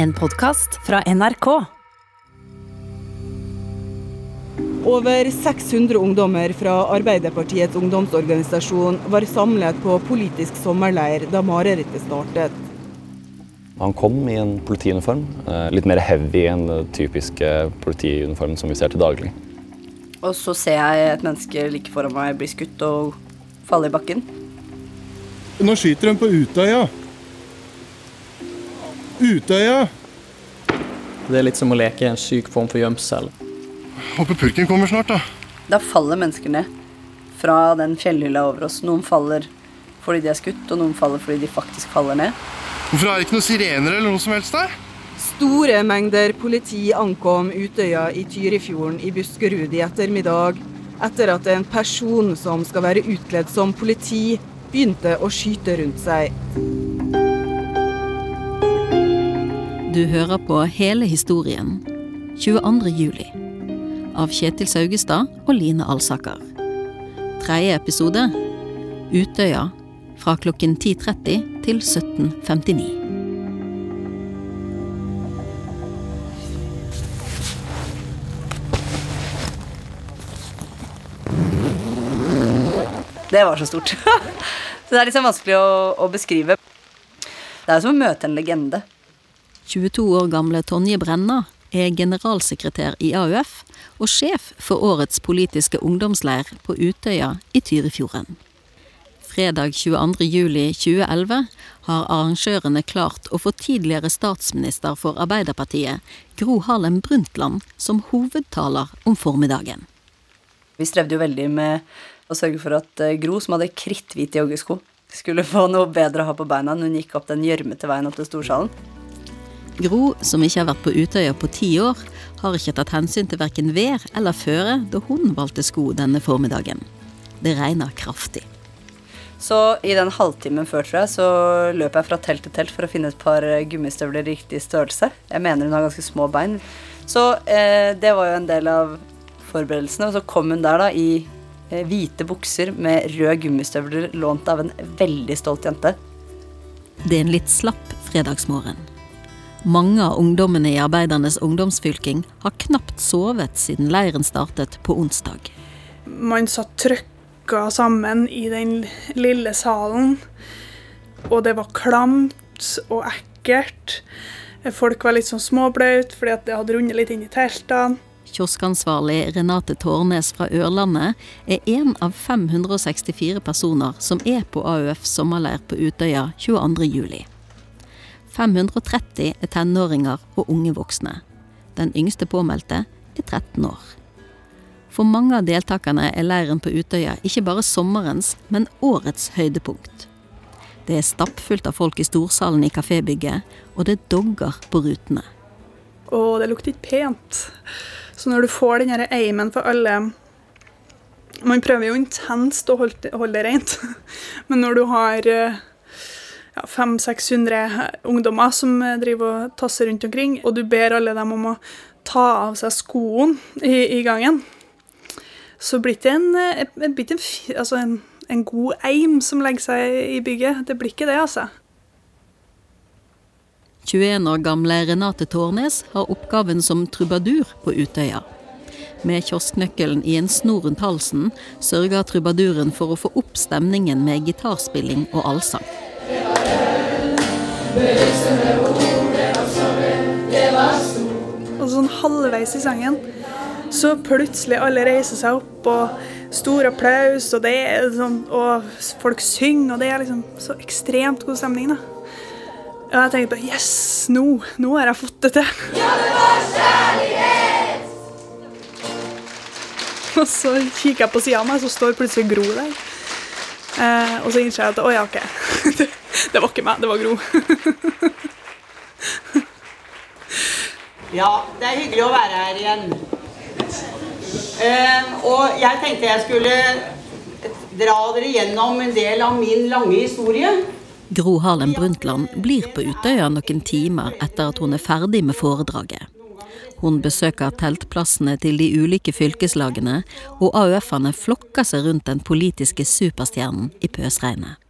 En podkast fra NRK. Over 600 ungdommer fra Arbeiderpartiets ungdomsorganisasjon var samlet på politisk sommerleir da marerittet startet. Han kom i en politiuniform, eh, litt mer heavy enn den typiske politiuniformen som vi ser til daglig. Og så ser jeg et menneske like foran meg bli skutt og falle i bakken. Nå skyter de på Utøya. Utøya! Det er litt som å leke i en syk form for gjemsel. Håper purken kommer snart, da. Da faller mennesker ned fra den fjellhylla over oss. Noen faller fordi de er skutt, og noen faller fordi de faktisk faller ned. Hvorfor er det ikke noen sirener eller noe som helst der? Store mengder politi ankom Utøya i Tyrifjorden i Buskerud i ettermiddag, etter at en person som skal være utkledd som politi, begynte å skyte rundt seg. Du hører på hele historien 22. juli av Kjetil Saugestad og Line Alsaker. Tredje episode Utøya fra klokken 10.30 til 17.59. Det var så stort. så det er liksom vanskelig å, å beskrive. Det er som å møte en legende. 22 år gamle Tonje Brenna er generalsekretær i AUF og sjef for årets politiske ungdomsleir på Utøya i Tyrifjorden. Fredag 22. juli 2011 har arrangørene klart å få tidligere statsminister for Arbeiderpartiet, Gro Harlem Brundtland, som hovedtaler om formiddagen. Vi strevde jo veldig med å sørge for at eh, Gro, som hadde kritthvite joggesko, skulle få noe bedre å ha på beina når hun gikk opp den gjørmete veien opp til storsalen. Gro, som ikke har vært på Utøya på ti år, har ikke tatt hensyn til verken vær eller føre da hun valgte sko denne formiddagen. Det regner kraftig. Så i den halvtimen før, tror jeg, så løp jeg fra telt til telt for å finne et par gummistøvler i riktig størrelse. Jeg mener hun har ganske små bein. Så eh, det var jo en del av forberedelsene. Og så kom hun der da i eh, hvite bukser med røde gummistøvler lånt av en veldig stolt jente. Det er en litt slapp fredagsmorgen. Mange av ungdommene i Arbeidernes ungdomsfylking har knapt sovet siden leiren startet på onsdag. Man satt trykka sammen i den lille salen, og det var klamt og ekkelt. Folk var litt sånn småblaute fordi det hadde rundet litt inn i teltene. Kioskansvarlig Renate Tårnes fra Ørlandet er en av 564 personer som er på AUF sommerleir på Utøya 22. juli. 530 er tenåringer og unge voksne. Den yngste påmeldte er 13 år. For mange av deltakerne er leiren på Utøya ikke bare sommerens, men årets høydepunkt. Det er stappfullt av folk i storsalen i kafébygget, og det er dogger på rutene. Og det lukter ikke pent. Så når du får den eimen for alle Man prøver jo intenst å holde det rent, men når du har eh, ja, 500-600 ungdommer som eh, driver og tasser rundt omkring, og du ber alle dem om å ta av seg skoene i, i gangen, så blir det en, en, blir en, altså en, en god eim som legger seg i bygget. Det blir ikke det, altså. 21 år gamle Renate Tårnes har oppgaven som trubadur på Utøya. Med kiosknøkkelen i en snor rundt halsen sørger trubaduren for å få opp stemningen med gitarspilling og allsang. Og sånn halvveis i sangen så plutselig alle reiser seg opp, og stor applaus, og, det sånn, og folk synger, og det er liksom så ekstremt god stemning. da. Og jeg tenkte bare Yes! Nå, nå har jeg fått det til. Ja, det var kjærlighet! Og så kikker jeg på sida av meg, så står plutselig Gro der. Eh, og så innser jeg at å ja, OK. det, var ikke meg, det var Gro. Ja, det er hyggelig å være her igjen. Uh, og jeg tenkte jeg skulle dra dere gjennom en del av min lange historie. Gro Harlem Brundtland blir på Utøya noen timer etter at hun er ferdig med foredraget. Hun besøker teltplassene til de ulike fylkeslagene, og AUF-ene flokker seg rundt den politiske superstjernen i pøsregnet.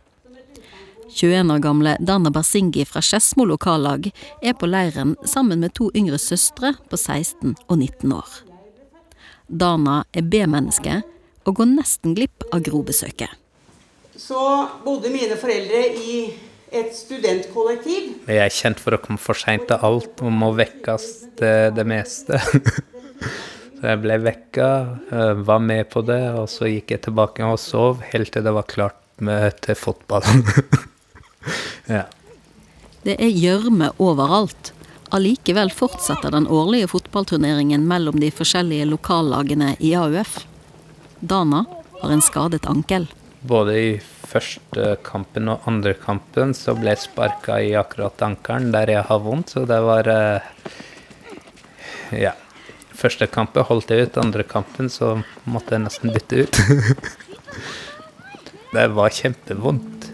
21 år gamle Dana Basingi fra Skedsmo lokallag er på leiren sammen med to yngre søstre på 16 og 19 år. Dana er B-menneske og går nesten glipp av grobesøket. Så bodde mine foreldre i et studentkollektiv. Jeg er kjent for å komme for seint til alt og må vekkes til det meste. Så jeg ble vekka, eh, var med på det, og så gikk jeg tilbake og sov helt til det var klart med, til fotballen. ja. Det er gjørme overalt. Allikevel fortsetter den årlige fotballturneringen mellom de forskjellige lokallagene i AUF. Dana har en skadet ankel. Både i første kampen og andre kampen så ble jeg sparka i akkurat ankelen der jeg har vondt, så det var eh, Ja. Første kampen holdt jeg ut, andre kampen så måtte jeg nesten bytte ut. det var kjempevondt.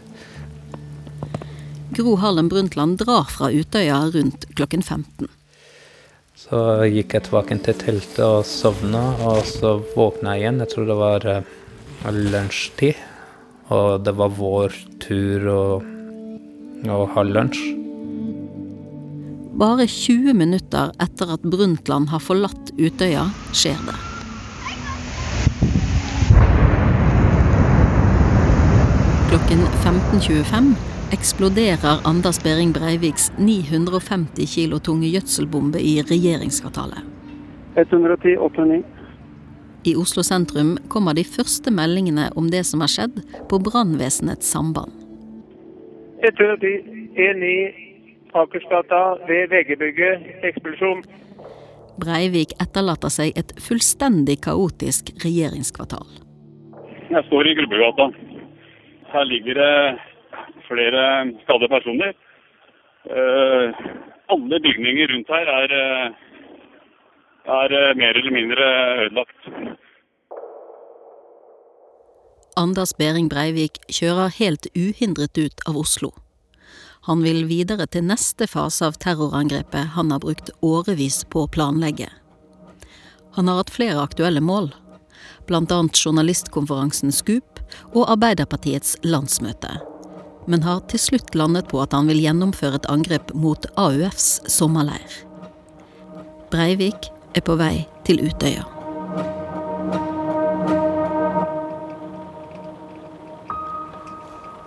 Gro Harlem Brundtland drar fra Utøya rundt klokken 15. Så gikk jeg tilbake til teltet og sovna, og så våkna jeg igjen. Jeg tror det var uh, lunsjtid. Og det var vår tur å, å ha lunsj. Bare 20 minutter etter at Brundtland har forlatt Utøya, skjer det. Klokken 15.25 eksploderer Anders Behring Breiviks 950 kilo tunge gjødselbombe i regjeringskvartalet. 110, 89. I Oslo sentrum kommer de første meldingene om det som har skjedd på brannvesenets samband. 110, 19, Akersgata ved VG-bygget, eksplosjon. Breivik etterlater seg et fullstendig kaotisk regjeringskvartal. Jeg står i Grubbegata. Her ligger det flere skadde personer. Uh, alle bygninger rundt her er, er mer eller mindre ødelagt. Anders Behring Breivik kjører helt uhindret ut av Oslo. Han vil videre til neste fase av terrorangrepet han har brukt årevis på å planlegge. Han har hatt flere aktuelle mål, annet journalistkonferansen Skup og Arbeiderpartiets landsmøte, men har til slutt landet på at han vil gjennomføre et angrep mot AUFs sommerleir. Breivik er på vei til Utøya.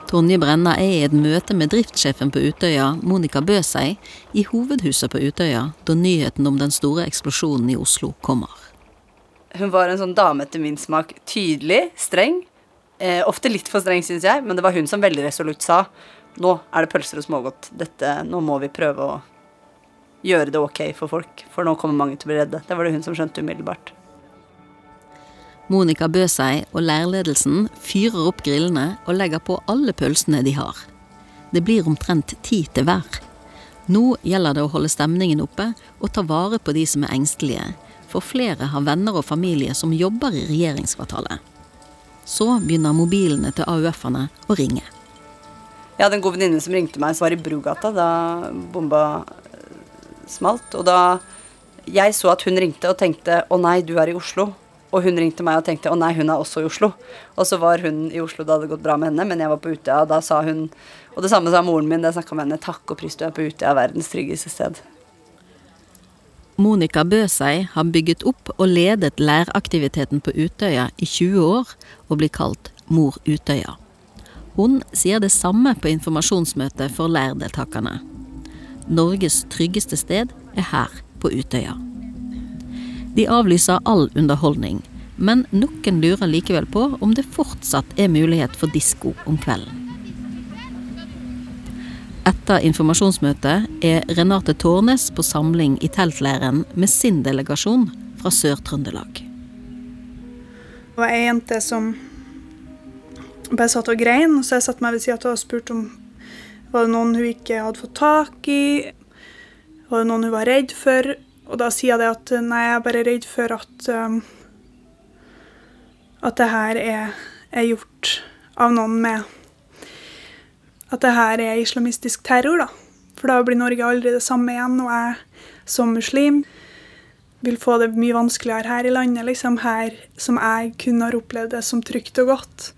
Tonje Brenna er i et møte med driftssjefen på Utøya, Monica Bøsei, i hovedhuset på Utøya da nyheten om den store eksplosjonen i Oslo kommer. Hun var en sånn dame etter min smak. Tydelig, streng. Eh, ofte litt for streng, syns jeg, men det var hun som veldig resolutt sa nå er det pølser og smågodt. Dette, nå må vi prøve å gjøre det ok for folk, for nå kommer mange til å bli redde. Det var det hun som skjønte umiddelbart. Monica Bøsei og leirledelsen fyrer opp grillene og legger på alle pølsene de har. Det blir omtrent ti til hver. Nå gjelder det å holde stemningen oppe og ta vare på de som er engstelige, for flere har venner og familie som jobber i regjeringskvartalet. Så begynner mobilene til AUF-erne å ringe. Jeg hadde en god venninne som ringte meg, som var i Brugata da bomba smalt. Og da jeg så at hun ringte og tenkte 'Å nei, du er i Oslo', og hun ringte meg og tenkte 'Å nei, hun er også i Oslo'. Og så var hun i Oslo det hadde gått bra med henne, men jeg var på Utøya, og da sa hun Og det samme sa moren min jeg snakka med henne. 'Takk og pris, du er på Utøya, verdens tryggeste sted'. Monica Bøsei har bygget opp og ledet læraktiviteten på Utøya i 20 år, og blir kalt Mor Utøya. Hun sier det samme på informasjonsmøtet for leirdeltakerne. Norges tryggeste sted er her på Utøya. De avlyser all underholdning, men noen lurer likevel på om det fortsatt er mulighet for disko om kvelden. Etter informasjonsmøtet er Renate Tårnes på samling i teltleiren med sin delegasjon fra Sør-Trøndelag. Det var ei jente som bare satt og grein, så jeg satte meg ved sida av og spurte om var det noen hun ikke hadde fått tak i. Var det noen hun var redd for? Og da sier jeg det at nei, jeg er bare redd for at um, at det her er, er, gjort av noen med At det her er islamistisk terror, da. For da blir Norge aldri det samme igjen. Og jeg som muslim vil få det mye vanskeligere her i landet, liksom her som jeg kun har opplevd det som trygt og godt.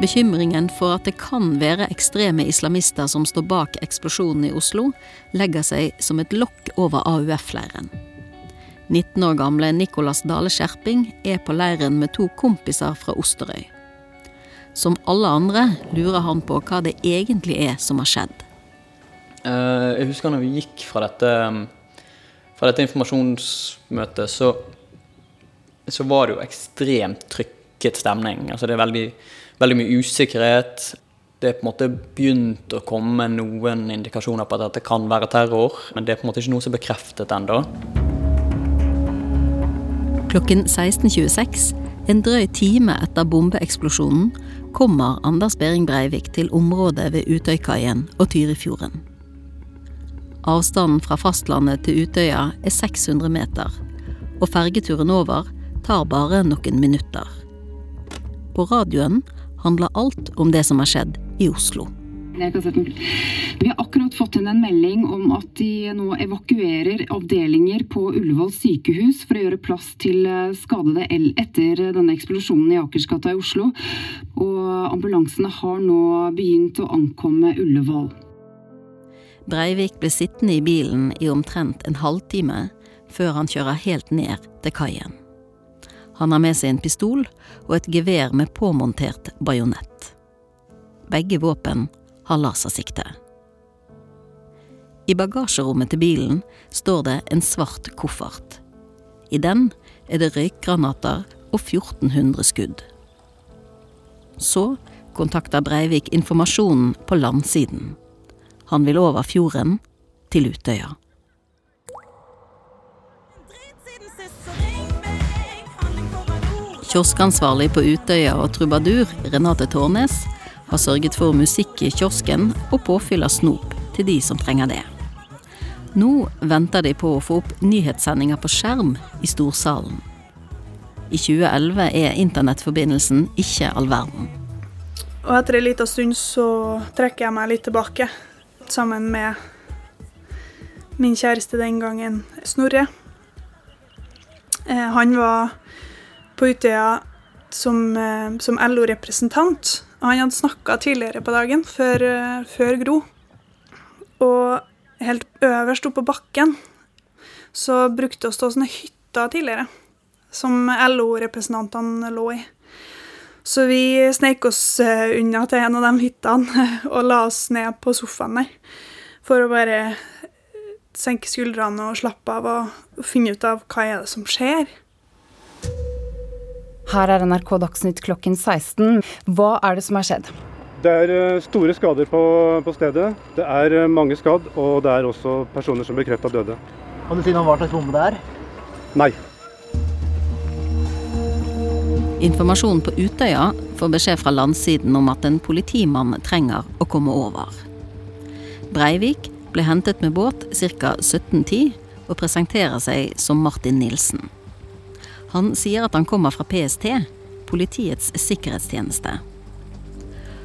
Bekymringen for at det kan være ekstreme islamister som står bak eksplosjonen i Oslo, legger seg som et lokk over AUF-leiren. 19 år gamle Nicolas Dale Skjerping er på leiren med to kompiser fra Osterøy. Som alle andre lurer han på hva det egentlig er som har skjedd. Eh, jeg husker når vi gikk fra dette, fra dette informasjonsmøtet, så, så var det jo ekstremt trykket stemning. Altså det er veldig, veldig mye usikkerhet. Det er på en måte begynt å komme noen indikasjoner på at dette kan være terror, men det er på en måte ikke noe som er bekreftet ennå. Klokken 16.26, en drøy time etter bombeeksplosjonen, kommer Anders Behring Breivik til området ved Utøykaien og Tyrifjorden. Avstanden fra fastlandet til Utøya er 600 meter, og fergeturen over tar bare noen minutter. På radioen handler alt om det som har skjedd i Oslo. Vi har akkurat fått inn en melding om at de nå evakuerer avdelinger på Ullevål sykehus for å gjøre plass til eh, skadede L etter denne eksplosjonen i Akersgata i Oslo. Og ambulansene har nå begynt å ankomme Ullevål. Breivik ble sittende i bilen i omtrent en halvtime før han kjører helt ned til kaien. Han har med seg en pistol og et gevær med påmontert bajonett. Begge våpen har lasersikte. I bagasjerommet til bilen står det en svart koffert. I den er det røykgranater og 1400 skudd. Så kontakter Breivik informasjonen på landsiden. Han vil over fjorden, til Utøya. Kioskansvarlig på Utøya og trubadur, Renate Tårnes, har sørget for musikk i kiosken og påfyll av snop til de som trenger det. Nå venter de på å få opp nyhetssendinger på skjerm i storsalen. I 2011 er internettforbindelsen ikke all verden. Og etter en liten stund så trekker jeg meg litt tilbake, sammen med min kjæreste den gangen, Snorre. Eh, han var på Utøya som, eh, som LO-representant han hadde snakka tidligere på dagen, før, eh, før, Gro. Og helt øverst oppe på bakken så brukte det å stå sånne hytter tidligere, som LO-representantene lå i. Så vi sneik oss eh, unna til en av de hyttene og la oss ned på sofaen der. For å bare senke skuldrene og slappe av og finne ut av hva er det som skjer. Her er NRK Dagsnytt klokken 16. Hva er det som har skjedd? Det er eh, store skader på, på stedet. Det er eh, mange skadd, og det er også personer som bekrefta døde. Kan du si noe om hva slags bombe det er? Nei. Informasjonen på Utøya får beskjed fra landsiden om at en politimann trenger å komme over. Breivik ble hentet med båt ca. 17.10 og presenterer seg som Martin Nilsen. Han sier at han kommer fra PST, Politiets sikkerhetstjeneste.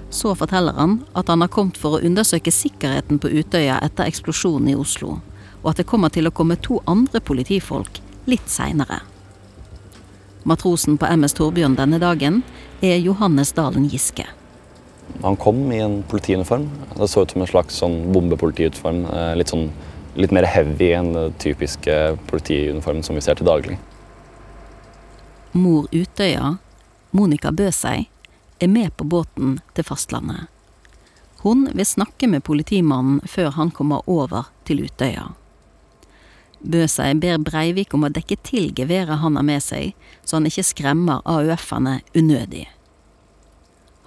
Så forteller han at han har kommet for å undersøke sikkerheten på Utøya etter eksplosjonen i Oslo, og at det kommer til å komme to andre politifolk litt seinere. Matrosen på MS Torbjørn denne dagen er Johannes Dalen Giske. Han kom i en politiuniform. Det så ut som en slags sånn bombepolitiuniform. Eh, litt, sånn, litt mer heavy enn den typiske politiuniformen som vi ser til daglig mor Utøya, Monica Bøsei, er med på båten til fastlandet. Hun vil snakke med politimannen før han kommer over til Utøya. Bøsei ber Breivik om å dekke til geværet han har med seg, så han ikke skremmer AUF-ene unødig.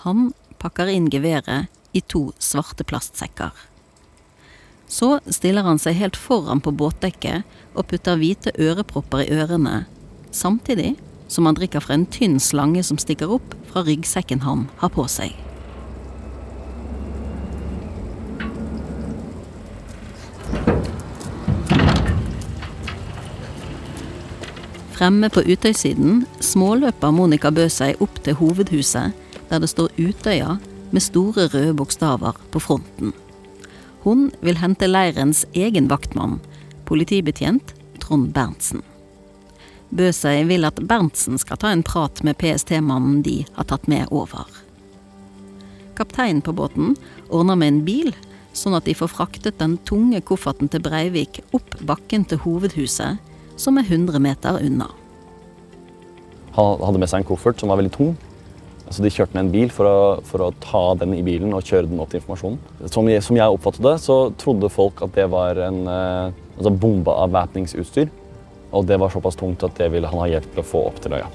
Han pakker inn geværet i to svarte plastsekker. Så stiller han seg helt foran på båtdekket og putter hvite ørepropper i ørene, samtidig som han drikker fra en tynn slange som stikker opp fra ryggsekken han har på seg. Fremme på Utøysiden småløper Monica Bøsei opp til hovedhuset, der det står Utøya med store røde bokstaver på fronten. Hun vil hente leirens egen vaktmann, politibetjent Trond Berntsen. Bøsøy vil at Berntsen skal ta en prat med PST-mannen de har tatt med over. kapteinen på båten ordner med en bil, sånn at de får fraktet den tunge kofferten til Breivik opp bakken til hovedhuset, som er 100 meter unna. Han hadde med seg en koffert som var veldig tung. Så de kjørte ned en bil for å, for å ta den i bilen og kjøre den opp til informasjonen. Som jeg, som jeg oppfattet det, så trodde folk at det var en eh, altså bombeavvæpningsutstyr. Og det var såpass tungt at det ville han ha hjelp til å få opp til øya.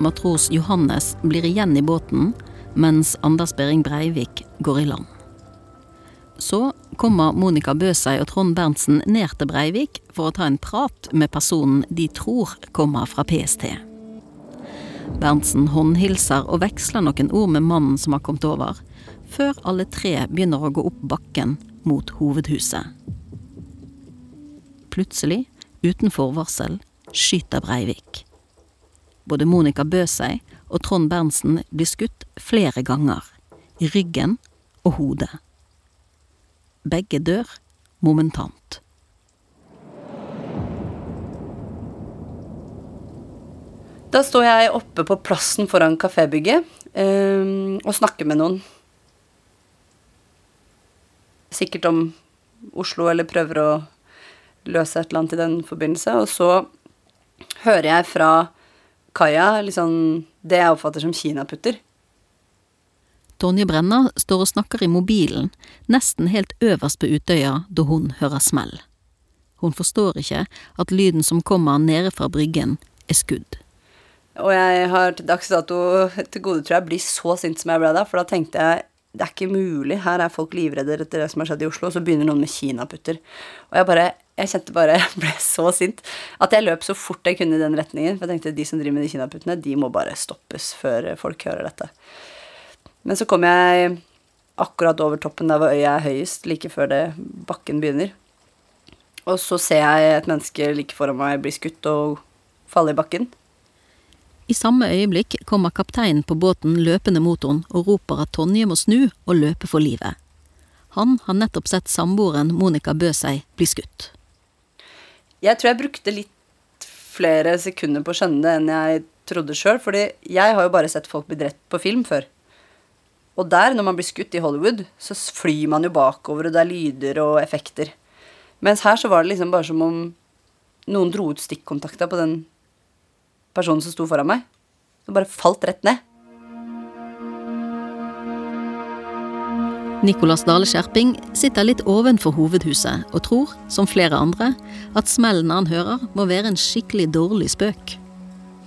Matros Johannes blir igjen i båten, mens Anders Behring Breivik går i land. Så kommer Monica Bøsei og Trond Berntsen ned til Breivik for å ta en prat med personen de tror kommer fra PST. Berntsen håndhilser og veksler noen ord med mannen som har kommet over, før alle tre begynner å gå opp bakken mot hovedhuset. Plutselig, uten forvarsel, skyter Breivik. Både Monica Bøsei og Trond Berntsen blir skutt flere ganger, i ryggen og hodet. Begge dør momentant. Da står jeg oppe på plassen foran kafébygget um, og snakker med noen. Sikkert om Oslo, eller prøver å løse et eller annet i den forbindelse. Og så hører jeg fra kaia liksom det jeg oppfatter som kinaputter. Tonje Brenna står og snakker i mobilen, nesten helt øverst på Utøya, da hun hører smell. Hun forstår ikke at lyden som kommer nede fra bryggen, er skudd. Og jeg har til dags dato til gode, tror jeg, bli så sint som jeg ble da, for da tenkte jeg det er ikke mulig, her er folk livredde etter det som har skjedd i Oslo, og så begynner noen med kinaputter. Og jeg bare Jeg kjente bare Jeg ble så sint at jeg løp så fort jeg kunne i den retningen. For jeg tenkte de som driver med de kinaputtene, de må bare stoppes før folk hører dette. Men så kom jeg akkurat over toppen der hvor øya er høyest, like før det bakken begynner. Og så ser jeg et menneske like foran meg bli skutt og falle i bakken. I samme øyeblikk kommer kapteinen på båten løpende mot henne og roper at Tonje må snu og løpe for livet. Han har nettopp sett samboeren Monica Bøsei bli skutt. Jeg tror jeg brukte litt flere sekunder på å skjønne det enn jeg trodde sjøl, fordi jeg har jo bare sett folk bli drept på film før. Og der, når man blir skutt i Hollywood, så flyr man jo bakover, og det er lyder og effekter. Mens her så var det liksom bare som om noen dro ut stikkontakta på den personen som sto foran meg. som bare falt rett ned. Nicolas Dale Skjerping sitter litt ovenfor hovedhuset og tror, som flere andre, at smellen han hører må være en skikkelig dårlig spøk.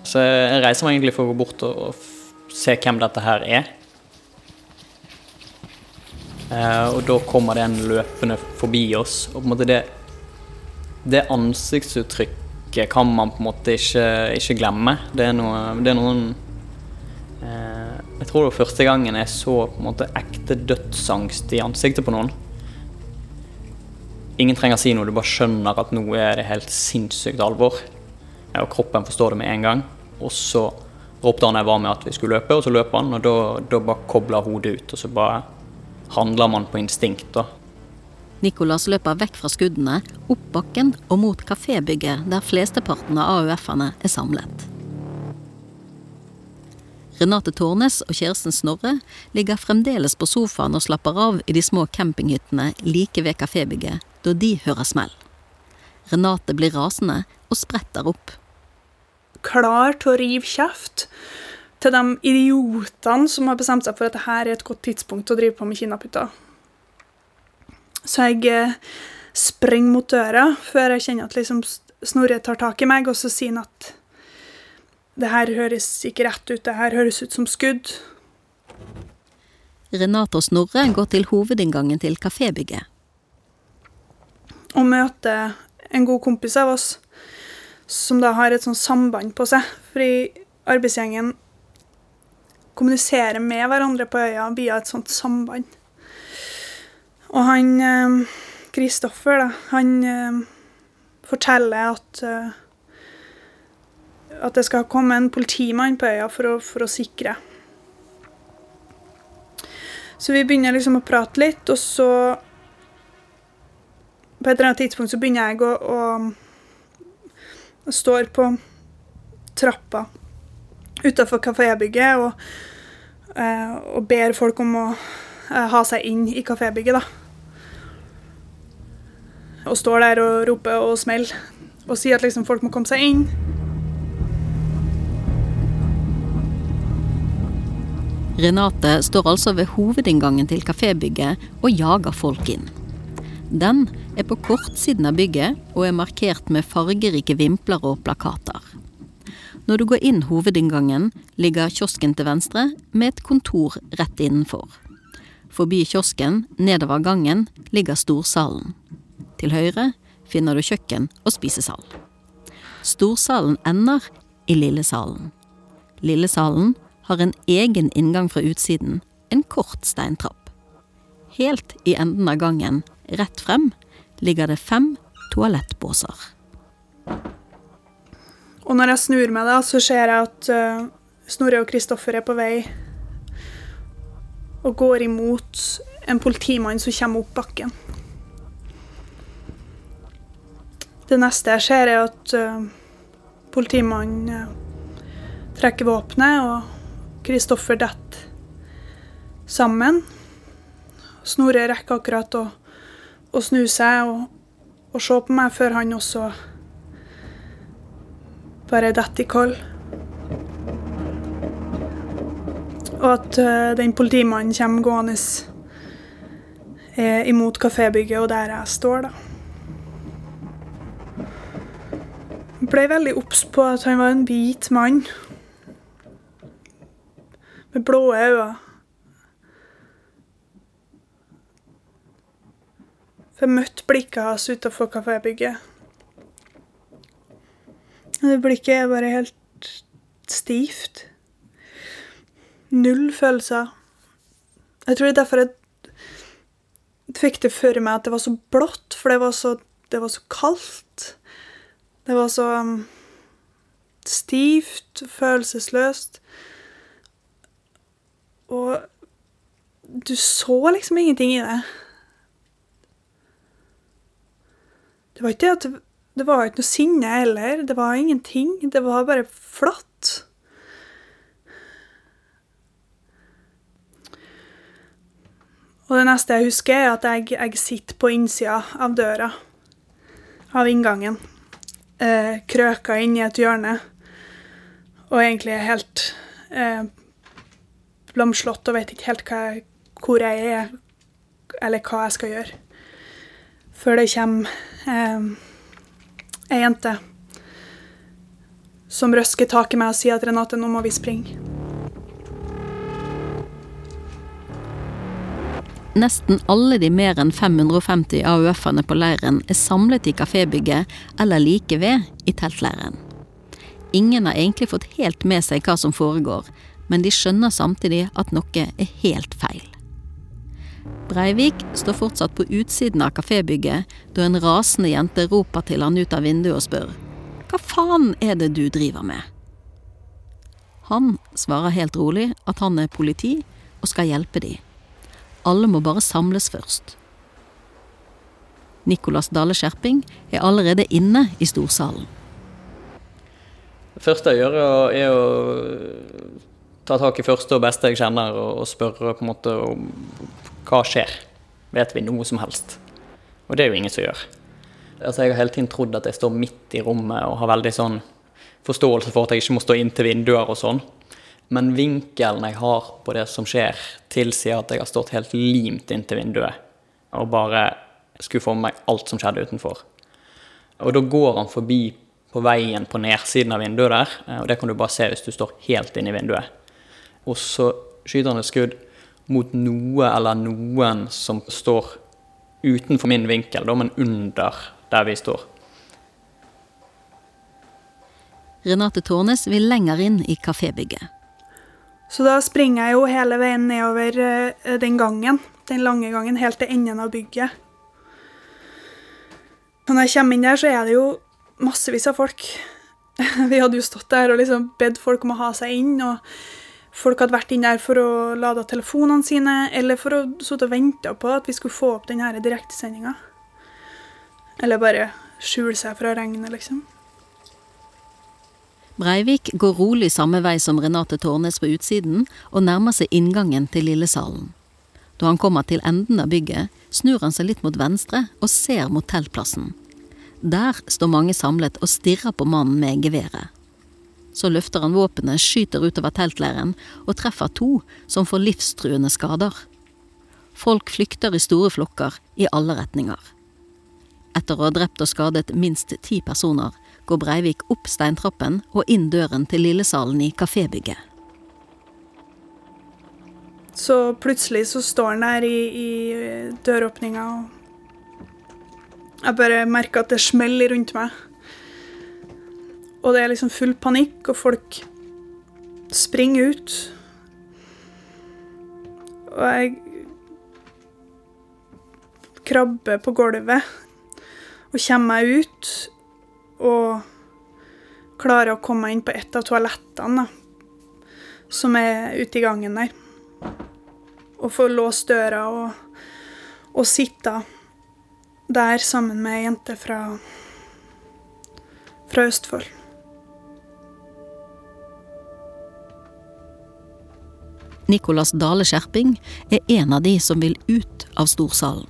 Så jeg reiser meg egentlig for å gå bort og, og se hvem dette her er. Eh, og da kommer det en løpende forbi oss, og på en måte det, det ansiktsuttrykket kan man på en måte ikke, ikke glemme. Det er, noe, det er noen eh, Jeg tror det var første gangen jeg så på en måte ekte dødsangst i ansiktet på noen. Ingen trenger å si noe, du bare skjønner at nå er det helt sinnssykt alvor. Og kroppen forstår det med en gang. Og så ropte han jeg var med at vi skulle løpe, og så løper han, og da, da bare kobler hodet ut. Og så bare handler man på instinkt, da. Nicolas løper vekk fra skuddene, opp bakken og mot kafébygget der flesteparten av AUF-ene er samlet. Renate Tårnes og kjæresten Snorre ligger fremdeles på sofaen og slapper av i de små campinghyttene like ved kafébygget da de hører smell. Renate blir rasende og spretter opp. Klar til å rive kjeft til de idiotene som har bestemt seg for at dette er et godt tidspunkt å drive på med kinaputter. Så jeg eh, springer mot døra før jeg kjenner at liksom Snorre tar tak i meg, og så sier han at det her høres ikke rett ut, det her høres ut som skudd. Renate og Snorre går til hovedinngangen til kafébygget. Og møter en god kompis av oss som da har et sånt samband på seg. Fordi arbeidsgjengen kommuniserer med hverandre på øya via et sånt samband. Og han Kristoffer, da, han eh, forteller at eh, at det skal komme en politimann på øya for å, for å sikre. Så vi begynner liksom å prate litt, og så På et eller annet tidspunkt så begynner jeg å, å, å står på trappa utafor kafébygget og eh, og ber folk om å eh, ha seg inn i kafébygget, da. Og står der og roper og smeller og sier at liksom folk må komme seg inn. Renate står altså ved hovedinngangen til kafébygget og jager folk inn. Den er på kortsiden av bygget og er markert med fargerike vimpler og plakater. Når du går inn hovedinngangen, ligger kiosken til venstre med et kontor rett innenfor. Forbi kiosken, nedover gangen, ligger storsalen. Til høyre finner du kjøkken og spisesal. Storsalen ender i lillesalen. Lillesalen har en egen inngang fra utsiden, en kort steintrapp. Helt i enden av gangen, rett frem, ligger det fem toalettbåser. Og når jeg snur meg, da, så ser jeg at uh, Snorre og Kristoffer er på vei og går imot en politimann som kommer opp bakken. Det neste jeg ser, er at uh, politimannen uh, trekker våpenet, og Kristoffer detter sammen. Snorre rekker akkurat å, å snu seg og, og se på meg før han også bare detter i koll. Og at uh, den politimannen kommer gående eh, imot kafébygget og der jeg står, da. Ble veldig obs på at han var en hvit mann. Med blå øyne. For jeg møtte blikket hans utenfor kafébygget. Det blikket er bare helt stivt. Null følelser. Jeg tror det er derfor jeg fikk det for meg at det var så blått, for det var så, det var så kaldt. Det var så um, stivt, følelsesløst. Og du så liksom ingenting i det. Det var ikke det at det, var ikke noe sinne heller. Det var ingenting. Det var bare flatt. Og det neste jeg husker, er at jeg, jeg sitter på innsida av døra. Av inngangen. Eh, krøka inn i et hjørne. Og egentlig er helt eh, lamslått og vet ikke helt hva, hvor jeg er, eller hva jeg skal gjøre. Før det kommer eh, ei jente som røsker tak i meg og sier at Renate, nå må vi springe. Nesten alle de mer enn 550 AUF-ene på leiren er samlet i kafébygget eller like ved i teltleiren. Ingen har egentlig fått helt med seg hva som foregår, men de skjønner samtidig at noe er helt feil. Breivik står fortsatt på utsiden av kafébygget da en rasende jente roper til han ut av vinduet og spør Hva faen er det du driver med? Han svarer helt rolig at han er politi og skal hjelpe de. Alle må bare samles først. Nicolas Dale Skjerping er allerede inne i storsalen. Det første jeg gjør, er å ta tak i første og beste jeg kjenner, og spørre på en måte om hva skjer. Vet vi noe som helst? Og det er jo ingen som gjør. Altså, jeg har hele tiden trodd at jeg står midt i rommet og har veldig sånn forståelse for at jeg ikke må stå inntil vinduer og sånn. Men vinkelen jeg har på det som skjer, tilsier at jeg har stått helt limt inntil vinduet og bare skulle få med meg alt som skjedde utenfor. Og da går han forbi på veien på nedsiden av vinduet der, og det kan du bare se hvis du står helt inne i vinduet. Og så skyter han et skudd mot noe eller noen som står utenfor min vinkel, men under der vi står. Renate Tårnes vil lenger inn i kafébygget. Så da springer jeg jo hele veien nedover eh, den gangen, den lange gangen, helt til enden av bygget. Og når jeg kommer inn der, så er det jo massevis av folk. Vi hadde jo stått der og liksom bedt folk om å ha seg inn, og folk hadde vært inn der for å lade telefonene sine, eller for å sitte og vente på at vi skulle få opp denne direktesendinga. Eller bare skjule seg fra regnet, liksom. Breivik går rolig samme vei som Renate Tårnes på utsiden, og nærmer seg inngangen til Lillesalen. Da han kommer til enden av bygget, snur han seg litt mot venstre og ser mot teltplassen. Der står mange samlet og stirrer på mannen med geværet. Så løfter han våpenet, skyter utover teltleiren og treffer to som får livstruende skader. Folk flykter i store flokker i alle retninger. Etter å ha drept og skadet minst ti personer, går Breivik opp steintrappen og inn døren til lillesalen i kafébygget. Så plutselig så står han der i, i døråpninga, og jeg bare merker at det smeller rundt meg. Og det er liksom full panikk, og folk springer ut. Og jeg krabber på gulvet og kommer meg ut og klarer å komme meg inn på et av toalettene da, som er ute i gangen der. Og få låst døra og, og sitte der sammen med ei jente fra, fra Østfold. Nicolas Dale Skjerping er en av de som vil ut av storsalen.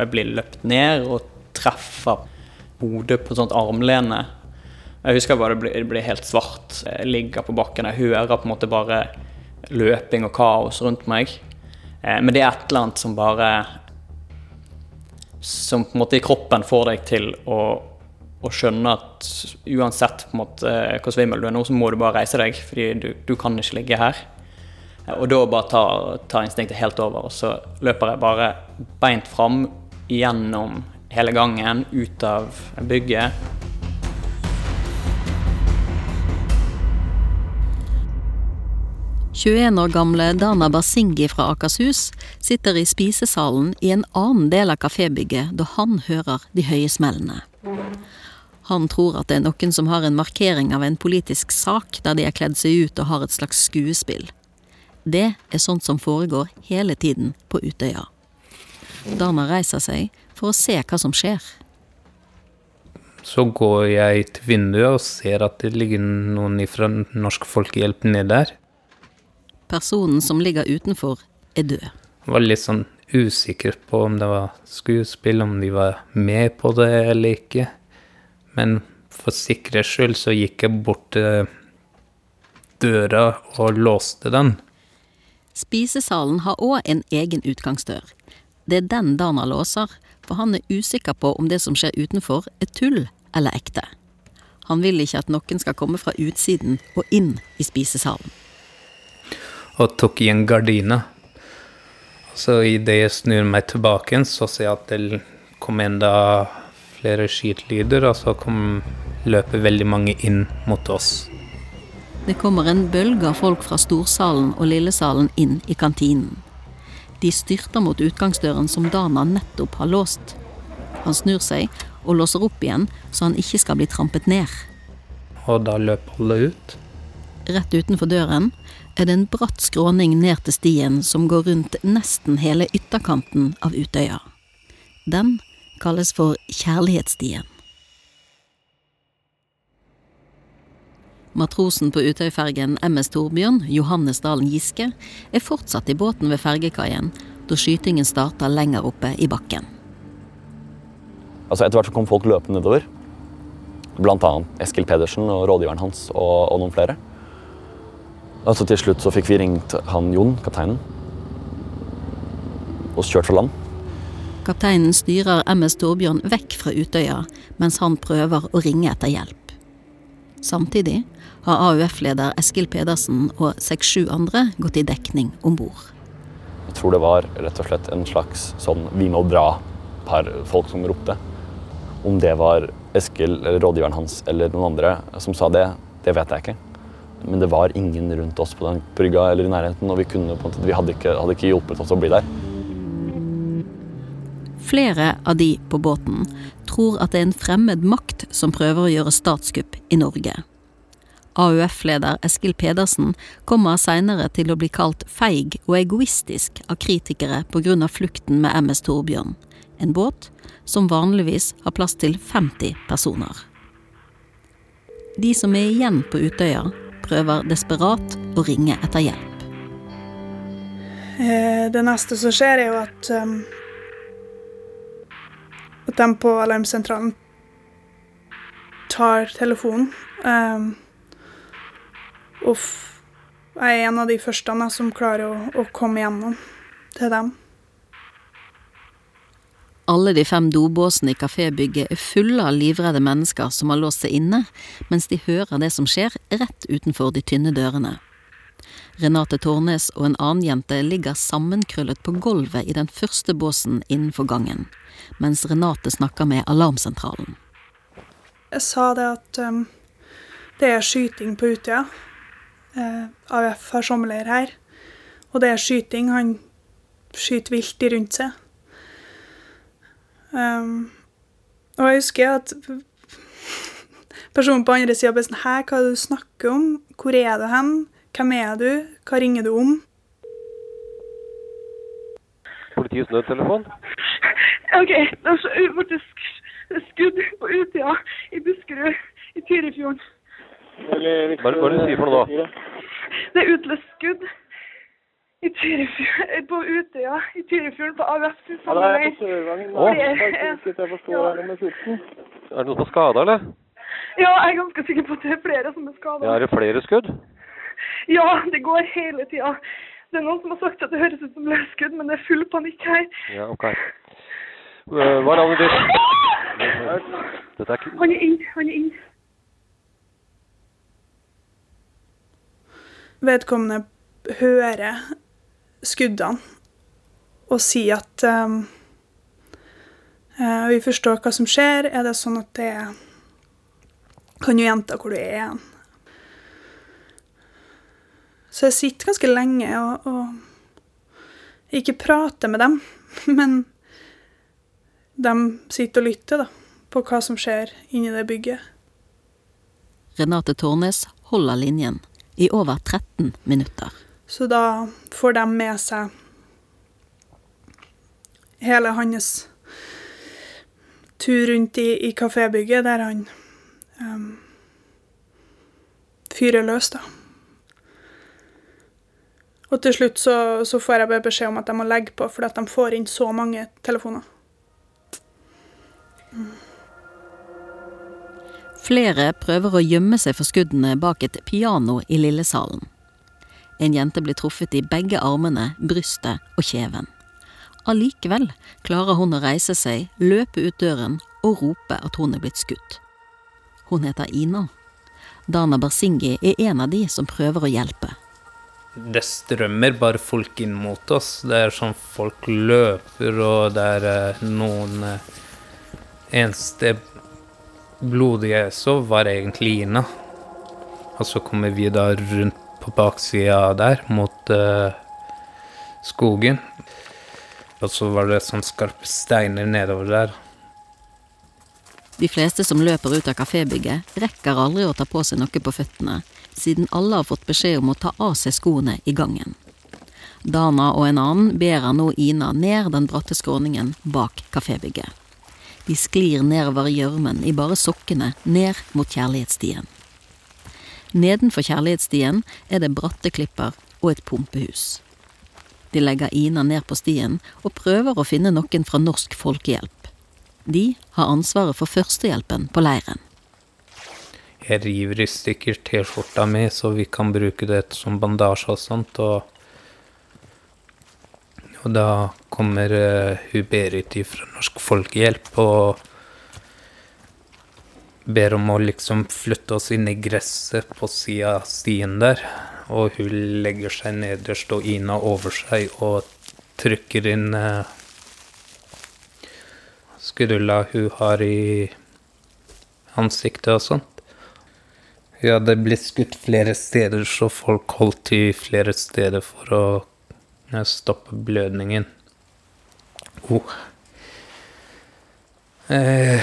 Jeg blir løpt ned og treffer hodet på et sånt armlene. Jeg husker bare det blir, helt svart. Jeg ligger på bakken og hører på en måte bare løping og kaos rundt meg. Eh, men det er et eller annet som bare Som på en måte i kroppen får deg til å, å skjønne at uansett på en måte hvor svimmel du er nå, så må du bare reise deg, fordi du, du kan ikke ligge her. Eh, og da bare tar, tar instinktet helt over, og så løper jeg bare beint fram gjennom hele gangen, ut av bygget. «21 år gamle Dana Basingi fra Akershus sitter i spisesalen i en annen del av kafébygget da han hører de høye smellene. Han tror at det er noen som har en markering av en politisk sak der de har kledd seg ut og har et slags skuespill. Det er sånt som foregår hele tiden på Utøya. Dana reiser seg for å se hva som skjer. Så går jeg til vinduet og ser at det ligger noen fra Norsk Folkehjelp nede der. Personen som ligger utenfor, er død. Jeg var litt sånn usikker på om det var skuespill, om de var med på det eller ikke. Men for sikkerhets skyld så gikk jeg bort til døra og låste den. Spisesalen har òg en egen utgangsdør. Det er den Dana låser, for han er usikker på om det som skjer utenfor er tull eller ekte. Han vil ikke at noen skal komme fra utsiden og inn i spisesalen. Og tok igjen gardina. Så idet jeg snur meg tilbake, så ser jeg at det kom enda flere skytelyder, og så kom, løper veldig mange inn mot oss. Det kommer en bølge av folk fra storsalen og lillesalen inn i kantinen. De styrter mot utgangsdøren som Dana nettopp har låst. Han snur seg og låser opp igjen, så han ikke skal bli trampet ned. Og da løper alle ut? Rett utenfor døren er det en bratt skråning ned til stien som går rundt nesten hele ytterkanten av Utøya. Den kalles for Kjærlighetsstien. Matrosen på Utøyfergen MS Torbjørn, Johannes Dalen Giske, er fortsatt i båten ved fergekaien da skytingen starta lenger oppe i bakken. Altså Etter hvert så kom folk løpende nedover. Blant annet Eskil Pedersen og rådgiveren hans og, og noen flere. Altså Til slutt så fikk vi ringt han Jon, kapteinen, og kjørt fra land. Kapteinen styrer MS Torbjørn vekk fra Utøya mens han prøver å ringe etter hjelp. Samtidig har AUF-leder Eskil Pedersen og seks-sju andre gått i dekning om bord. Jeg tror det var rett og slett en slags sånn 'vi må dra'-par folk som ropte. Om det var Eskil eller rådgiveren hans eller noen andre som sa det, det vet jeg ikke. Men det var ingen rundt oss på den brygga eller i nærheten, og vi, kunne, vi hadde, ikke, hadde ikke hjulpet oss å bli der. Flere av de på båten tror at det er en fremmed makt som prøver å gjøre statskupp i Norge. AUF-leder Eskil Pedersen kommer seinere til å bli kalt feig og egoistisk av kritikere pga. flukten med MS Torbjørn, en båt som vanligvis har plass til 50 personer. De som er igjen på Utøya, prøver desperat å ringe etter hjelp. Eh, Det neste som skjer, er jo at um, At de på alarmsentralen tar telefonen. Um, og jeg er en av de første da, som klarer å, å komme gjennom til dem. Alle de fem dobåsene i kafébygget er fulle av livredde mennesker som har låst seg inne, mens de hører det som skjer rett utenfor de tynne dørene. Renate Tornes og en annen jente ligger sammenkrøllet på gulvet i den første båsen innenfor gangen, mens Renate snakker med alarmsentralen. Jeg sa det at um, det er skyting på Utøya. Uh, AUF har sommerleir her. Og det er skyting. Han skyter vilt i rundt seg. Um, og jeg husker at personen på andre sida ble sånn Hæ, hva er det du snakker om? Hvor er du hen? Hvem er du? Hva ringer du om? Politiets nødtelefon? OK, det er så faktisk skudd på Utøya i Buskerud, i Tyrifjorden. Hva er det du sier for noe nå? Det er utløst skudd i Tyrifjorden, på Utøya i Tyrifjorden på AUF sin Ja, det er sammenheng. på Sørvangen. Det er- jeg forstår her nummer 14. Det noen som er skada, eller? Ja, jeg er ganske sikker på at det er flere som er skada. Ja, er det flere skudd? Ja, det går hele tida. Det er noen som har sagt at det høres ut som løsskudd, men det er full panikk her. Ja, ok. Eh, Hva er navnet ditt? Dette er. Han er inn, han er inn. Vedkommende hører skuddene og sier at um, eh, vi forstår hva som skjer. Er det sånn at det Kan du gjenta hvor du er igjen? Så jeg sitter ganske lenge og, og ikke prater med dem, men de sitter og lytter da, på hva som skjer inni det bygget. Renate Tornes holder linjen i over 13 minutter. Så da får de med seg hele hans tur rundt i, i kafébygget, der han um, fyrer løs, da. Og til slutt så, så får jeg beskjed om at jeg må legge på, fordi at de får inn så mange telefoner. Flere prøver å gjemme seg for skuddene bak et piano i lillesalen. En jente blir truffet i begge armene, brystet og kjeven. Allikevel klarer hun å reise seg, løpe ut døren og rope at hun er blitt skutt. Hun heter Ina. Dana Bersingi er en av de som prøver å hjelpe. Det strømmer bare folk inn mot oss. Det er sånn folk løper, og det er eh, noen eh, Eneste blodige jeg så, var egentlig Ina. Og så kommer vi da rundt på baksida der, mot uh, skogen. Og så var det sånn skarpe steiner nedover der. De fleste som løper ut av kafébygget, rekker aldri å ta på seg noe på føttene, siden alle har fått beskjed om å ta av seg skoene i gangen. Dana og en annen bærer nå Ina ned den bratte skråningen bak kafébygget. De sklir nedover gjørmen i bare sokkene ned mot kjærlighetsstien. Nedenfor kjærlighetsstien er det bratte klipper og et pumpehus. De legger Ina ned på stien og prøver å finne noen fra Norsk Folkehjelp. De har ansvaret for førstehjelpen på leiren. Jeg river i stykker T-skjorta mi, så vi kan bruke det som bandasje og sånt. Og, og da kommer uh, hun Berit fra Norsk Folkehjelp og ber om å liksom flytte oss inn i gresset på sida av stien der. Og hun legger seg nederst og Ina over seg og trykker inn uh, skrulla hun har i ansiktet og sånt. Hun hadde blitt skutt flere steder, så folk holdt til flere steder for å eh, stoppe blødningen. Oh. Eh,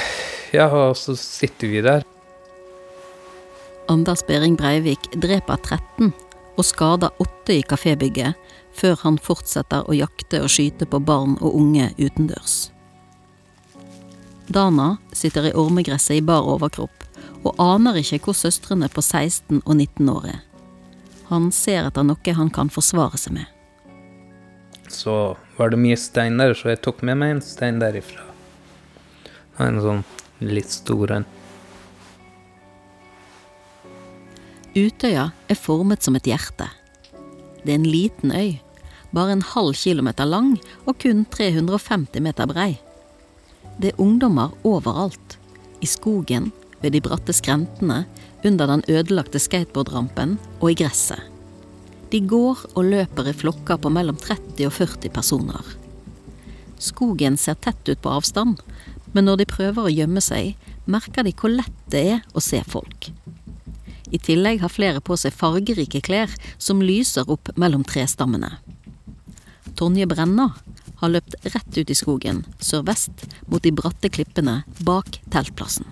ja, og så sitter vi der. Anders Behring Breivik dreper 13 og skader 8 i kafébygget, før han fortsetter å jakte og skyte på barn og unge utendørs. Dana sitter i ormegresset i bar overkropp og aner ikke hvor søstrene på 16 og 19 år er. Han ser etter noe han kan forsvare seg med. Så var det mye stein der, så jeg tok med meg en stein derifra. En sånn litt stor en. Utøya er formet som et hjerte. Det er en liten øy, bare en halv kilometer lang og kun 350 meter brei. Det er ungdommer overalt. I skogen, ved de bratte skrentene, under den ødelagte skateboardrampen og i gresset. De går og løper i flokker på mellom 30 og 40 personer. Skogen ser tett ut på avstand, men når de prøver å gjemme seg, merker de hvor lett det er å se folk. I tillegg har flere på seg fargerike klær som lyser opp mellom trestammene. Tonje Brenna har løpt rett ut i skogen, sørvest, mot de bratte klippene bak teltplassen.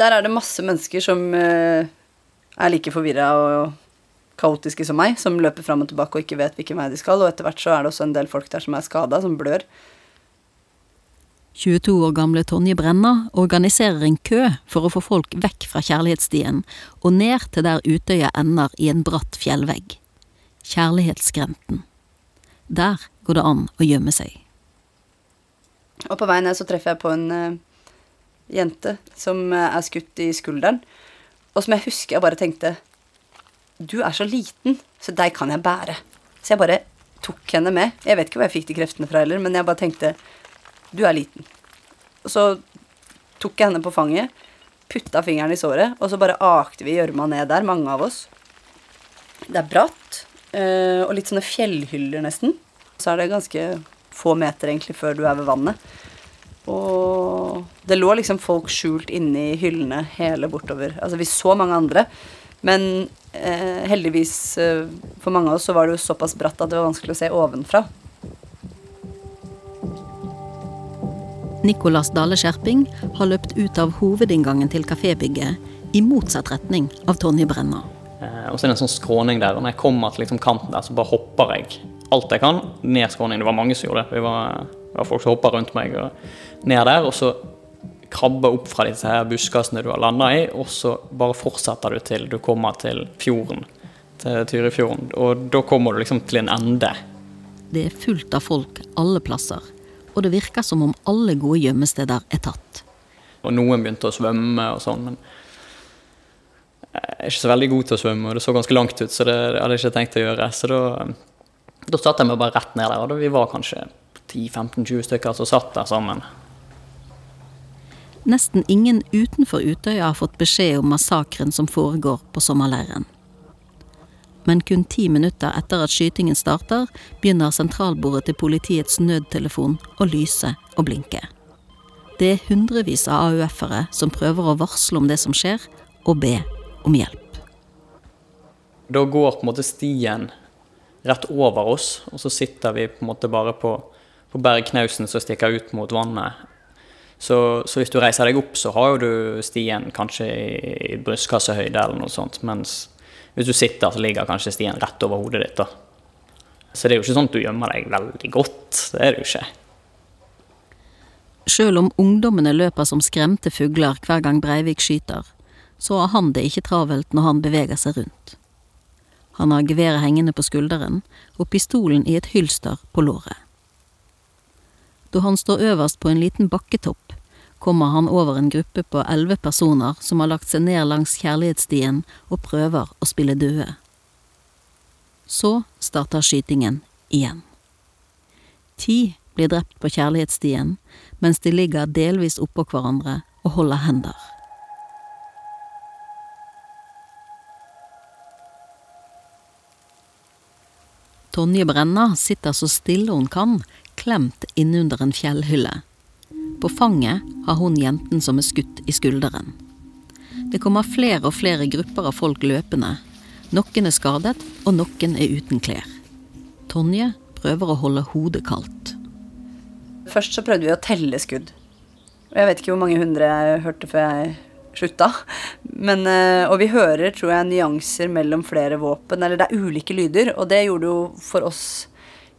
Der er det masse mennesker som eh, er like forvirra og kaotiske som meg, som løper fram og tilbake og ikke vet hvilken vei de skal, og etter hvert så er det også en del folk der som er skada, som blør. 22 år gamle Tonje Brenna organiserer en kø for å få folk vekk fra kjærlighetsstien og ned til der Utøya ender i en bratt fjellvegg. Kjærlighetsskrenten. Der går det an å gjemme seg. Og på vei ned så treffer jeg på en uh, jente som uh, er skutt i skulderen, og som jeg husker jeg bare tenkte Du er så liten, så deg kan jeg bære. Så jeg bare tok henne med. Jeg vet ikke hvor jeg fikk de kreftene fra heller, men jeg bare tenkte Du er liten. Og så tok jeg henne på fanget, putta fingeren i såret, og så bare akte vi gjørma ned der, mange av oss. Det er bratt, uh, og litt sånne fjellhyller, nesten. Så er det ganske få meter egentlig før du er ved vannet. Og det lå liksom folk skjult inni hyllene hele bortover. Altså vi så mange andre, men eh, heldigvis eh, for mange av oss så var det jo såpass bratt at det var vanskelig å se ovenfra. Nicolas Dale Skjerping har løpt ut av hovedinngangen til kafébygget i motsatt retning av Tonje Brenna. Eh, og så er det en sånn skråning der, og når jeg kommer til liksom kanten der, så bare hopper jeg alt jeg kan ned skråningen. Det var mange som gjorde det. Vi var, det var folk som hoppa rundt meg og ned der. Og så krabbe opp fra disse her buskasene du har landa i, og så bare fortsetter du til du kommer til fjorden. Til Tyrifjorden. Og da kommer du liksom til en ende. Det er fullt av folk alle plasser, og det virker som om alle gode gjemmesteder er tatt. Og noen begynte å svømme og sånn, men jeg er ikke så veldig god til å svømme, og det så ganske langt ut, så det hadde jeg ikke tenkt å gjøre. Så da, da satte jeg meg bare rett ned der, og da vi var kanskje 10-15-20 stykker som satt der sammen. Nesten ingen utenfor Utøya har fått beskjed om massakren som foregår på sommerleiren. Men kun ti minutter etter at skytingen starter, begynner sentralbordet til politiets nødtelefon å lyse og blinke. Det er hundrevis av AUF-ere som prøver å varsle om det som skjer, og be om hjelp. Da går på en måte stien rett over oss, og så sitter vi på en måte bare på, på bergknausen som stikker ut mot vannet. Så, så, hvis du reiser deg opp, så har jo du stien kanskje i brystkassehøyde eller noe sånt, mens hvis du sitter, så ligger kanskje stien rett over hodet ditt. da. Så det er jo ikke sånn at du gjemmer deg veldig godt. Det er det jo ikke. Sjøl om ungdommene løper som skremte fugler hver gang Breivik skyter, så har han det ikke travelt når han beveger seg rundt. Han har geværet hengende på skulderen og pistolen i et hylster på låret. Da han står øverst på en liten bakketopp, kommer han over en gruppe på elleve personer som har lagt seg ned langs kjærlighetsstien og prøver å spille døde. Så starter skytingen igjen. Ti blir drept på kjærlighetsstien mens de ligger delvis oppå hverandre og holder hender. Tonje Brenna sitter så stille hun kan, klemt innunder en fjellhylle. På fanget har hun jenten som er skutt i skulderen. Det kommer flere og flere grupper av folk løpende. Noen er skadet, og noen er uten klær. Tonje prøver å holde hodet kaldt. Først så prøvde vi å telle skudd. Jeg vet ikke hvor mange hundre jeg hørte før jeg slutta. Men, eh, og vi hører, tror jeg, nyanser mellom flere våpen. Eller det er ulike lyder. Og det gjorde jo for oss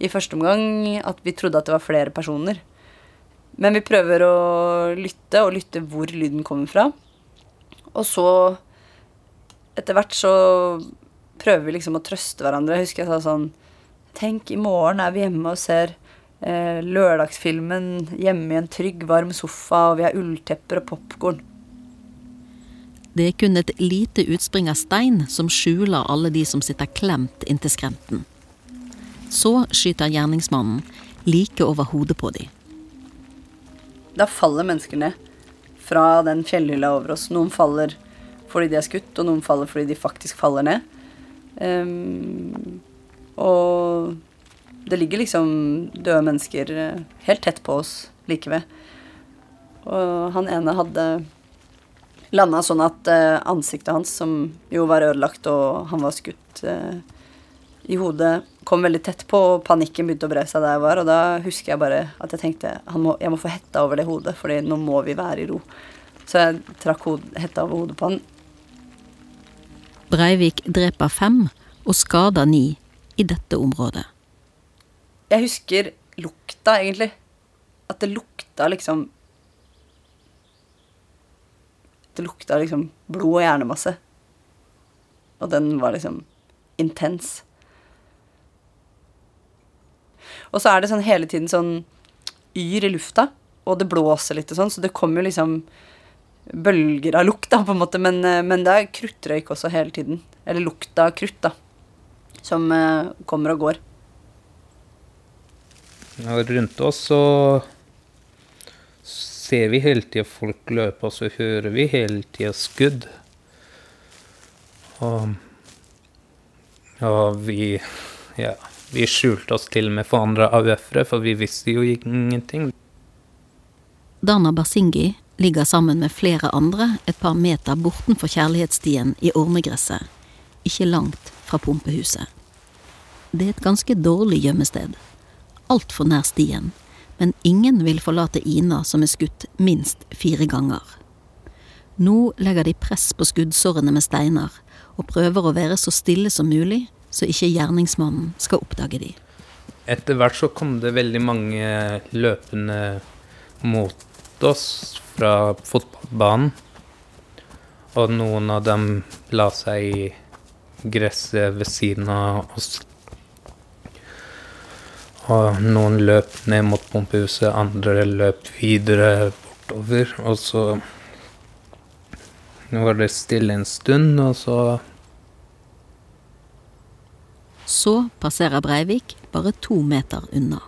i første omgang at vi trodde at det var flere personer. Men vi prøver å lytte, og lytte hvor lyden kommer fra. Og så, etter hvert, så prøver vi liksom å trøste hverandre. Jeg husker jeg sa sånn Tenk, i morgen er vi hjemme og ser eh, lørdagsfilmen hjemme i en trygg, varm sofa, og vi har ulltepper og popkorn. Det er kun et lite utspring av stein som skjuler alle de som sitter klemt inntil skrenten. Så skyter gjerningsmannen like over hodet på dem. Da faller mennesker ned fra den fjellhylla over oss. Noen faller fordi de er skutt, og noen faller fordi de faktisk faller ned. Um, og det ligger liksom døde mennesker eh, helt tett på oss like ved. Og han ene hadde landa sånn at uh, ansiktet hans, som jo var ødelagt og han var skutt uh, i hodet, kom veldig tett på, og panikken begynte å bre seg der jeg var. Og da husker jeg bare at jeg tenkte må, jeg må få hetta over det hodet, fordi nå må vi være i ro. Så jeg trakk hetta over hodet på han. Breivik dreper fem og skader ni i dette området. Jeg husker lukta, egentlig. At det lukta liksom Det lukta liksom blod og hjernemasse. Og den var liksom intens. Og så er det sånn hele tiden sånn yr i lufta, og det blåser litt og sånn, så det kommer jo liksom bølger av lukt, da, på en måte, men, eh, men det er kruttrøyk også hele tiden. Eller lukt av krutt, da. Som uh, kommer og går. Rundt oss så ser vi hele tida folk løpe, og så hører vi hele tida skudd. Og ja, vi Ja. Vi skjulte oss til og med for andre AUF-ere, for vi visste jo ingenting. Dana Barsingi ligger sammen med flere andre et par meter bortenfor kjærlighetsstien i ormegresset, ikke langt fra pumpehuset. Det er et ganske dårlig gjemmested. Altfor nær stien, men ingen vil forlate Ina som er skutt minst fire ganger. Nå legger de press på skuddsårene med steiner, og prøver å være så stille som mulig så ikke gjerningsmannen skal oppdage de. Etter hvert så kom det veldig mange løpende mot oss fra fotballbanen. Og noen av dem la seg i gresset ved siden av oss. Og noen løp ned mot pumpehuset, andre løp videre bortover. Og så var det stille en stund, og så så passerer Breivik bare to meter unna.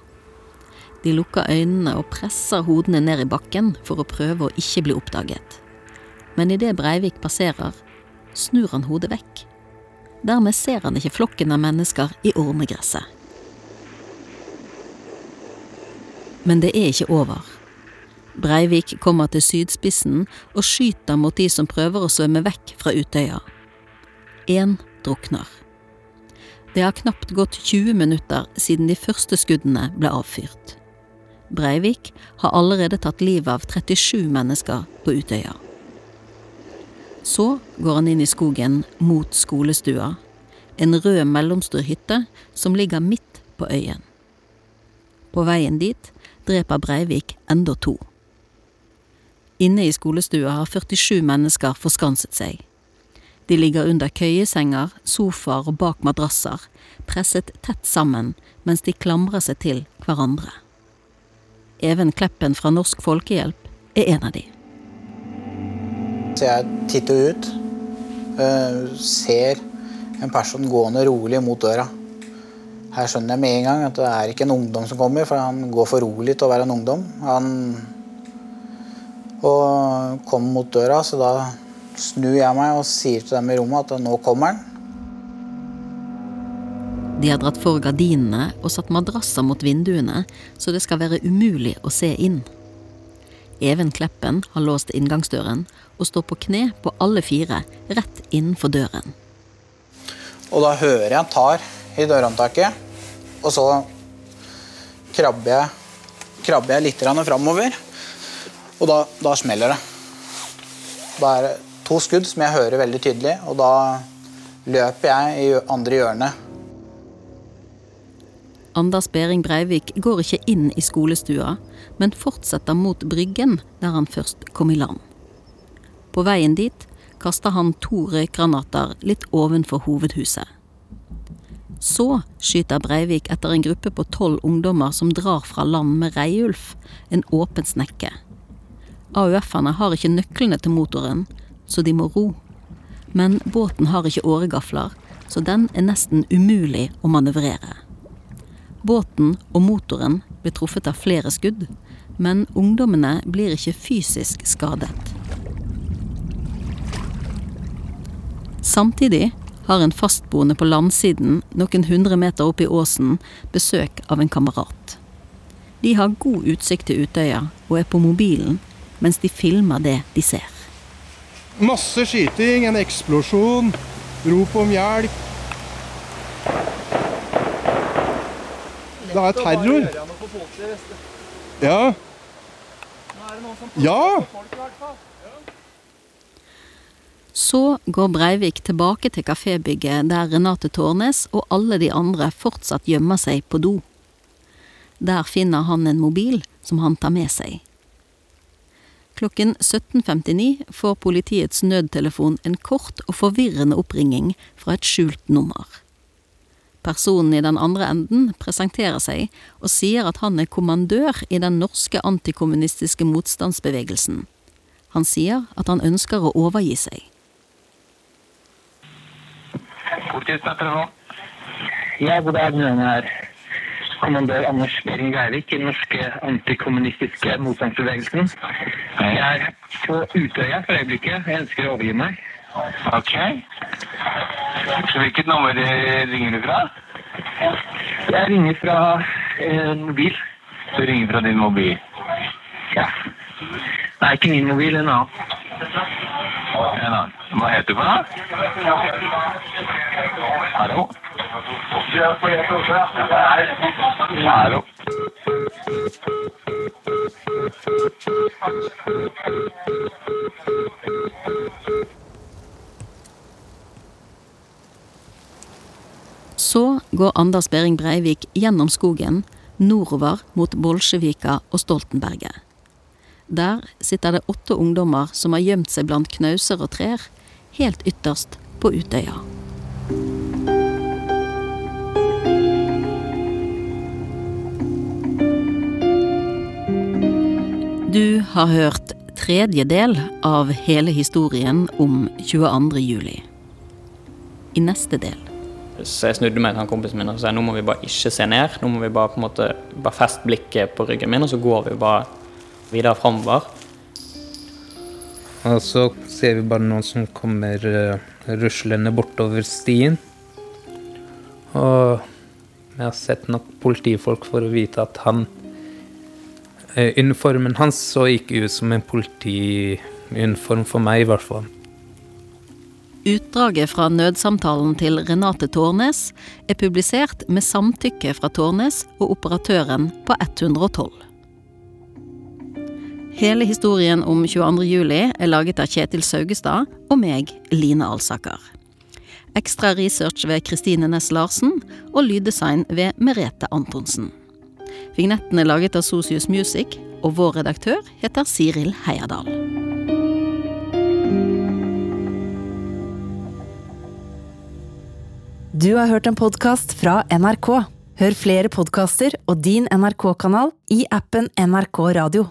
De lukker øynene og presser hodene ned i bakken for å prøve å ikke bli oppdaget. Men idet Breivik passerer, snur han hodet vekk. Dermed ser han ikke flokken av mennesker i ormegresset. Men det er ikke over. Breivik kommer til sydspissen og skyter mot de som prøver å svømme vekk fra Utøya. Én drukner. Det har knapt gått 20 minutter siden de første skuddene ble avfyrt. Breivik har allerede tatt livet av 37 mennesker på Utøya. Så går han inn i skogen mot skolestua, en rød mellomstor hytte som ligger midt på øyen. På veien dit dreper Breivik enda to. Inne i skolestua har 47 mennesker forskanset seg. De ligger under køyesenger, sofaer og bak madrasser, presset tett sammen mens de klamrer seg til hverandre. Even Kleppen fra Norsk Folkehjelp er en av de. Så jeg titter ut, uh, ser en person gående rolig mot døra. Her skjønner jeg med en gang at det er ikke en ungdom som kommer, for han går for rolig til å være en ungdom. Han og kommer mot døra, så da snur jeg meg og sier til dem i rommet at nå kommer han. De har dratt for gardinene og satt madrasser mot vinduene, så det skal være umulig å se inn. Even Kleppen har låst inngangsdøren og står på kne på alle fire rett innenfor døren. Og da hører jeg han tar i dørhåndtaket, og så krabber jeg, krabber jeg litt framover, og da, da smeller det. Da er det to skudd som jeg hører veldig tydelig, og da løper jeg i andre hjørnet. Anders Behring Breivik går ikke inn i skolestua, men fortsetter mot bryggen der han først kom i land. På veien dit kaster han to røykgranater litt ovenfor hovedhuset. Så skyter Breivik etter en gruppe på tolv ungdommer som drar fra land med Reiulf, en åpen snekke. AUF-erne har ikke nøklene til motoren, så de må ro. Men båten har ikke åregafler, så den er nesten umulig å manøvrere. Båten og motoren blir truffet av flere skudd, men ungdommene blir ikke fysisk skadet. Samtidig har en fastboende på landsiden noen hundre meter opp i åsen besøk av en kamerat. De har god utsikt til Utøya og er på mobilen mens de filmer det de ser. Masse skyting, en eksplosjon, rop om hjelp. Det er terror. Ja. Ja! Så går Breivik tilbake til kafébygget der Renate Tårnes og alle de andre fortsatt gjemmer seg på do. Der finner han en mobil som han tar med seg. Klokken 17.59 får politiets nødtelefon en kort og forvirrende oppringing fra et skjult nummer. Personen i den andre enden presenterer seg og sier at han er kommandør i den norske antikommunistiske motstandsbevegelsen. Han sier at han ønsker å overgi seg. Ja, god dag. Jeg er kommandør Anders Behring Geirvik i den norske antikommunistiske motstandsbevegelsen. Jeg er på Utøya for øyeblikket. Jeg ønsker å overgi meg. Ok. Så hvilket nummer ringer du fra? Jeg ringer fra en mobil. Du ringer fra din mobil? Ja. Nei, ikke min mobil, en annen. En annen. Hva heter du for noe? Hallo? Så går Anders Behring Breivik gjennom skogen, nordover mot Bolsjevika og Stoltenberget. Der sitter det åtte ungdommer som har gjemt seg blant knauser og trær, helt ytterst på Utøya. Du har hørt tredje del av hele historien om 22. juli. I neste del Så jeg snudde meg til han kompisen min og sa nå må vi bare ikke se ned. Nå må vi bare på en måte bare feste blikket på ryggen min, og så går vi bare videre framover. Og så ser vi bare noen som kommer uh, ruslende bortover stien. Og jeg har sett nok politifolk for å vite at han Uniformen hans så ikke ut som en politiuniform for meg, i hvert fall. Utdraget fra nødsamtalen til Renate Tårnes er publisert med samtykke fra Tårnes og operatøren på 112. Hele historien om 22. juli er laget av Kjetil Saugestad og meg, Line Alsaker. Ekstra research ved Kristine Næss Larsen og lyddesign ved Merete Antonsen. Vignetten er laget av Sosius Music, og vår redaktør heter Siril Heierdal. Du har hørt en podkast fra NRK. Hør flere podkaster og din NRK-kanal i appen NRK Radio.